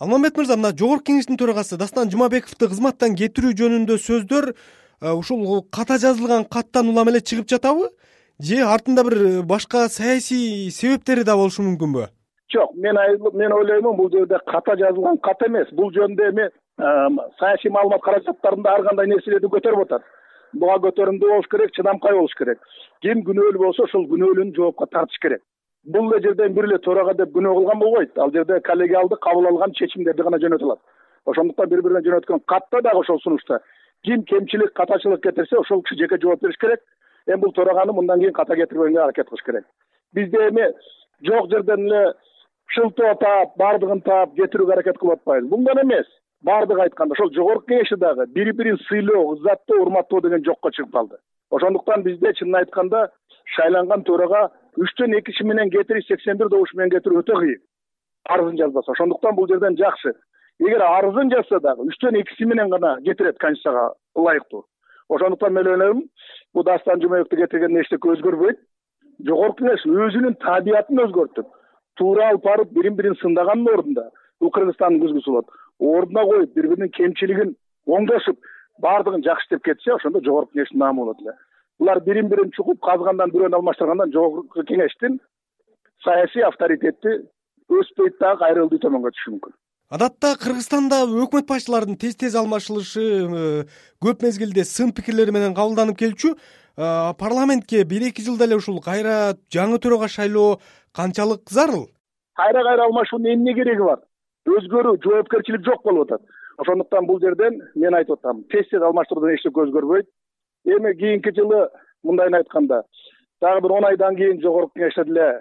алмамбет мырза мына жогорку кеңештин төрагасы дастан жумабековду кызматтан кетирүү жөнүндө сөздөр э, ушул ката жазылган каттан улам эле чыгып жатабы? Же артында бир э, башка саясий себептери да болушу мүмкүнбү? Жок мен мен ойлоймун бул жерде ката жазылган кат эмес. Бул жөнүндө эми саясий маалымат каражаттарында ар кандай нерселерди көтөрүп атат. Буга көтөрүмдүү болуш керек чыдамкай болуш керек. Ким күнөөлүү болсо ошол күнөөлүүнү жоопко тартыш керек бул эле жерден бир эле төрага деп күнөө кылган болбойт ал жерде коллегиалдык кабыл алган чечимдерди гана жөнөтө алат ошондуктан бири бирине жөнөткөн катта дагы ошол сунушта. Ким кемчилик катачылык кетирсе ошол киши жеке жооп бериш керек. Эми бул төраганы мындан кийин ката кетирбөгөнгө аракет кылыш керек. Бизде эми жок жерден эле шылтоо таап баардыгын таап кетирүүгө аракет кылып атпайбыз. Мындан эмес. Баардыгы айтканда ошол жогорку кеңеште дагы бири бирин сыйлоо ызаттоо урматтоо деген жокко чыгып калды. Ошондуктан бизде чынын айтканда шайланган төрага үчтөн эки киши менен кетириш сексен бир добуш менен кетирүү өтө кыйын. Арызын жазбаса. Ошондуктан бул жерден жакшы. Эгер арызын жазса дагы үчтөн экиси менен гана кетирет конституцияга ылайыктуу. Ошондуктан мен ойлойм бул дастан жумабековду кетиргенден эчтеке өзгөрбөйт жогорку кеңеш өзүнүн табиятын өзгөртүп туура алып барып бирин бирин сындагандын ордунда бул кыргызстандын күзгүсү болот ордуна коюп бири биринин кемчилигин оңдошуп баардыгын жакшы иштеп кетсе ошондо жогорку кеңештин наамы болот эле булар бирин бирин чукуп казгандан бирөөнү алмаштыргандан жогорку кеңештин саясий авторитети өспөйт дагы кайрылды төмөнгө түшүшү мүмкүн. Адатта кыргызстанда өкмөт башчыларынын тез тез алмашылышы э, көп мезгилде сын пикирлери менен кабылданып келчү э, парламентке бир эки жылда эле ушул кайра жаңы төрага шайлоо канчалык зарыл? Кайра кайра алмашуунун эмне кереги бар? Өзгөрүү жоопкерчилик жок болуп атат. Ошондуктан бул жерден мен айтып атам тез тез алмаштыруудан эчтеке өзгөрбөйт эми кийинки жылы мындайын айтканда дагы бир он айдан кийин жогорку кеңеште деле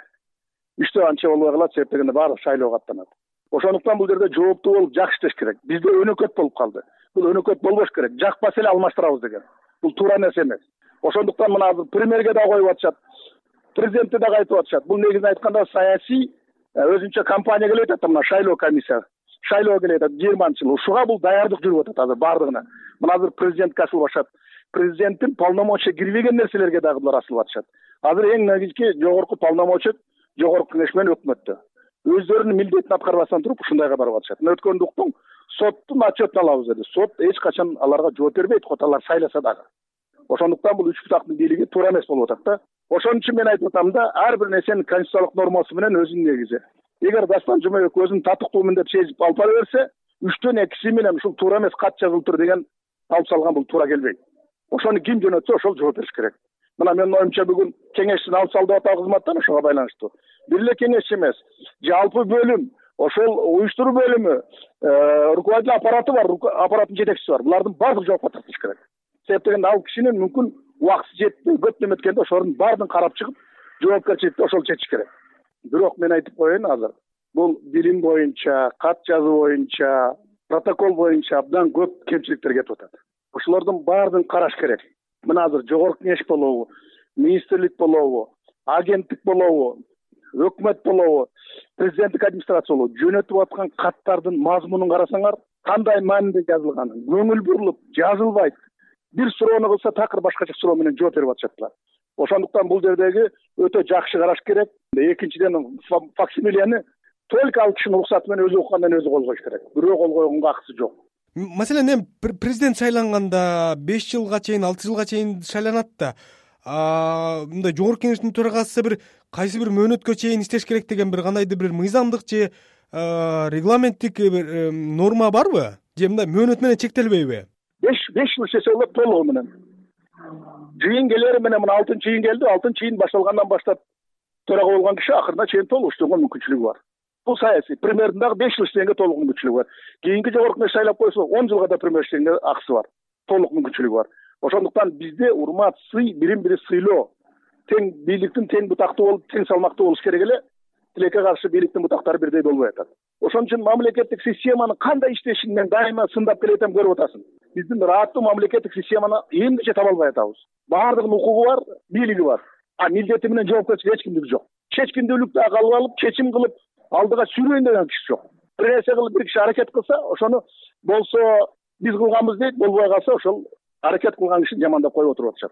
иштөө анча болбой калат себеп дегенде баардыгы шайлоого аттанат ошондуктан бул жерде жооптуу болуп жакшы иштеш керек. Бизде өнөкөт болуп калды. Бул өнөкөт болбош керек. Жакпаса эле алмаштырабыз деген. Бул туура нерсе эмес. Ошондуктан мына азыр премьерге дагы коюп атышат. Президентке дагы айтып атышат. Бул негизин айтканда саясий э, өзүнчө компания келип атат да мына шайлоо комиссия. Шайлоо келип атат жыйырманчы жылы ушуга бул даярдык жүрүп атат азыр баардыгына. Мына азыр президентке атышат президенттин полномочия кирбеген нерселерге дагы булар асылып атышат азыр эң негизги жогорку полномочия жогорку кеңеш менен өкмөттө. Өздөрүнүн милдетин аткарбастан туруп ушундайга барып атышат. Мына өткөндө уктум соттун отчетун алабыз деди. Сот эч качан аларга жооп бербейт хоть алар шайласа дагы. Ошондуктан бул үч бутактын бийлиги туура эмес болуп атат да. Ошон үчүн мен айтып атам да ар бир нерсенин конституциялык нормасы менен өзүнүн негизи. Эгер дастан жумабеков өзүн татыктуу деп сезип алып бара берсе үчтөн экиси менен ушул туура эмес кат жазылыптыр деген алып салган бул туура келбейт ошону ким жөнөтсө ошол жооп бериш керек. Мына менин оюмча бүгүн кеңештин алып сал деп атабы кызматтан ошого байланыштуу. Бир эле кеңешчи эмес. Жалпы бөлүм ошол уюштуруу бөлүмү э, руководитель аппараты бар аппараттын жетекчиси бар. Булардын баардыгы жоопко тартылыш керек. Себеп дегенде ал кишинин мүмкүн убактысы жетпей көп неметкенде ошолордун баардыгын карап чыгып жоопкерчиликти ошол чечиш керек. Бирок мен айтып коеюн азыр бул билим боюнча кат жазуу боюнча протокол боюнча абдан көп кемчиликтер кетип атат ошолордун баардыгын караш керек. Мына азыр жогорку кеңеш болобу министрлик болобу агенттик болобу өкмөт болобу президенттик администрация болобу жөнөтүп аткан каттардын мазмунун карасаңар кандай мааниде жазылганын көңүл бурулуп жазылбайт. Бир суроону кылса такыр башкача суроо менен жооп берип атышат булар ошондуктан бул жердеги өтө жакшы караш керек. Экинчиден факсимилияны только ал кишинин уруксаты менен өзү уккандан өзү кол коюш керек. Бирөө кол койгонго акысы жок маселен эми президент шайланганда беш жылга чейин алты жылга чейин шайланат да. Мындай жогорку кеңештин төрагасы бир кайсы бир мөөнөткө чейин иштеш керек деген бир кандайдыр бир мыйзамдык же регламенттик бир норма барбы? Же мындай мөөнөт менен чектелбейби? Беш беш жыл иштесе болот толугу менен. Жыйын келери менен мына алтынчы жыйын келди алтынчы жыйын башталгандан баштап төрага болгон киши акырына чейин толук иштөөгө мүмкүнчүлүгү бар бул саясий. Премьердин дагы беш жыл иштегенге толук мүмкүнчүлүгү бар. Кийинки жогорку кеңеш шайлап койсо он жылга да премьер иштегенге акысы бар. Толук мүмкүнчүлүгү бар. Ошондуктан бизде урмат сый бирин бири сыйлоо. Тең бийликтин тең бутактуу болуп тең салмактуу болуш керек эле. Тилекке каршы бийликтин бутактары бирдей болбой атат. Ошон үчүн мамлекеттик системанын кандай иштешин мен дайыма сындап келип атам көрүп атасың. Биздин ырааттуу мамлекеттик системаны эмгиче таба албай атабыз. Баардыгынын укугу бар бийлиги бар. А милдети менен жоопкерчилиги эч кимдики жок. Чечкиндүүлүктү кабыл алып чечим кылып алдыга сүйрөйүн деген киши жок. Бир нерсе кылып бир киши аракет кылса ошону болсо биз кылганбыз дейт болбой калса ошол аракет кылган кишини жамандап коюп отуруп атышат